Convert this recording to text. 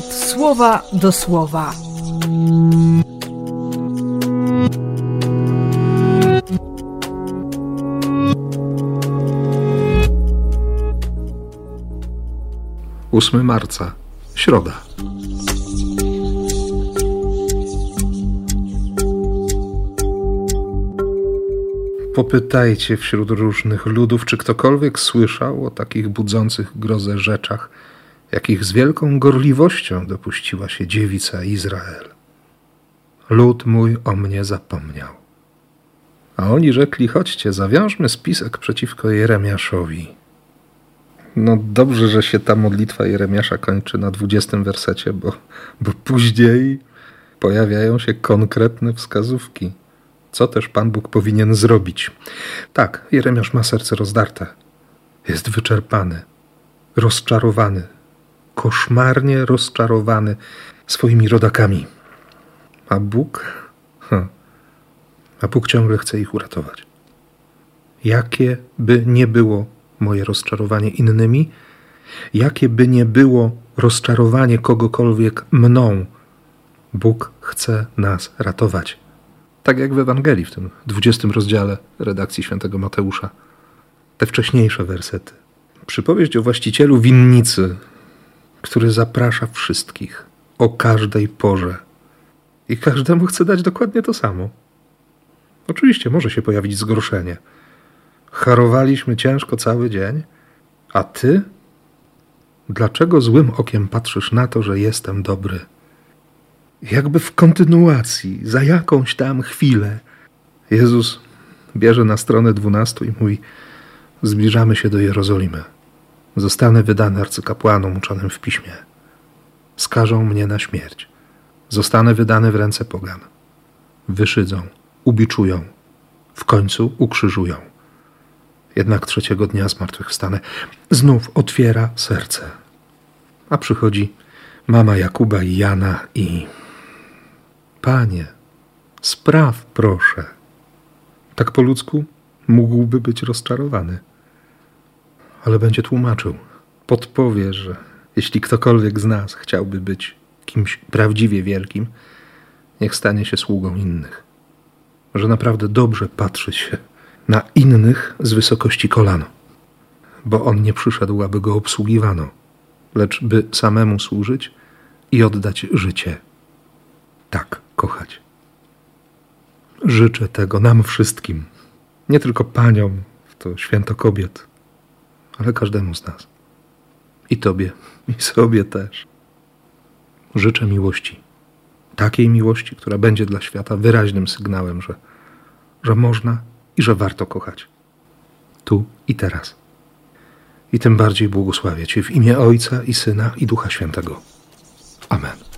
słowa do słowa. Ósmy marca, środa. Popytajcie wśród różnych ludów, czy ktokolwiek słyszał o takich budzących grozę rzeczach, jakich z wielką gorliwością dopuściła się dziewica Izrael. Lud mój o mnie zapomniał. A oni rzekli: Chodźcie, zawiążmy spisek przeciwko Jeremiaszowi. No dobrze, że się ta modlitwa Jeremiasza kończy na dwudziestym wersecie, bo, bo później pojawiają się konkretne wskazówki, co też Pan Bóg powinien zrobić. Tak, Jeremiasz ma serce rozdarte. Jest wyczerpany, rozczarowany, koszmarnie rozczarowany swoimi rodakami. A Bóg, ha, a Bóg ciągle chce ich uratować. Jakie by nie było moje rozczarowanie innymi, jakie by nie było rozczarowanie kogokolwiek mną, Bóg chce nas ratować. Tak jak w Ewangelii, w tym 20 rozdziale redakcji świętego Mateusza. Te wcześniejsze wersety. Przypowieść o właścicielu winnicy, który zaprasza wszystkich o każdej porze i każdemu chce dać dokładnie to samo. Oczywiście może się pojawić zgorszenie. Harowaliśmy ciężko cały dzień, a ty? Dlaczego złym okiem patrzysz na to, że jestem dobry? Jakby w kontynuacji, za jakąś tam chwilę, Jezus bierze na stronę dwunastu i mówi: Zbliżamy się do Jerozolimy. Zostanę wydany arcykapłanom uczonym w piśmie. Skażą mnie na śmierć. Zostanę wydany w ręce pogan. Wyszydzą, ubiczują, w końcu ukrzyżują. Jednak trzeciego dnia zmartwychwstanę. Znów otwiera serce. A przychodzi mama Jakuba i Jana i... Panie, spraw proszę. Tak po ludzku mógłby być rozczarowany ale będzie tłumaczył. Podpowie, że jeśli ktokolwiek z nas chciałby być kimś prawdziwie wielkim, niech stanie się sługą innych. Że naprawdę dobrze patrzy się na innych z wysokości kolano, bo on nie przyszedł, aby go obsługiwano, lecz by samemu służyć i oddać życie. Tak kochać. Życzę tego nam wszystkim, nie tylko paniom, to święto kobiet, ale każdemu z nas. I Tobie, i sobie też. Życzę miłości. Takiej miłości, która będzie dla świata wyraźnym sygnałem, że, że można i że warto kochać. Tu i teraz. I tym bardziej błogosławię Cię w imię Ojca i Syna i Ducha Świętego. Amen.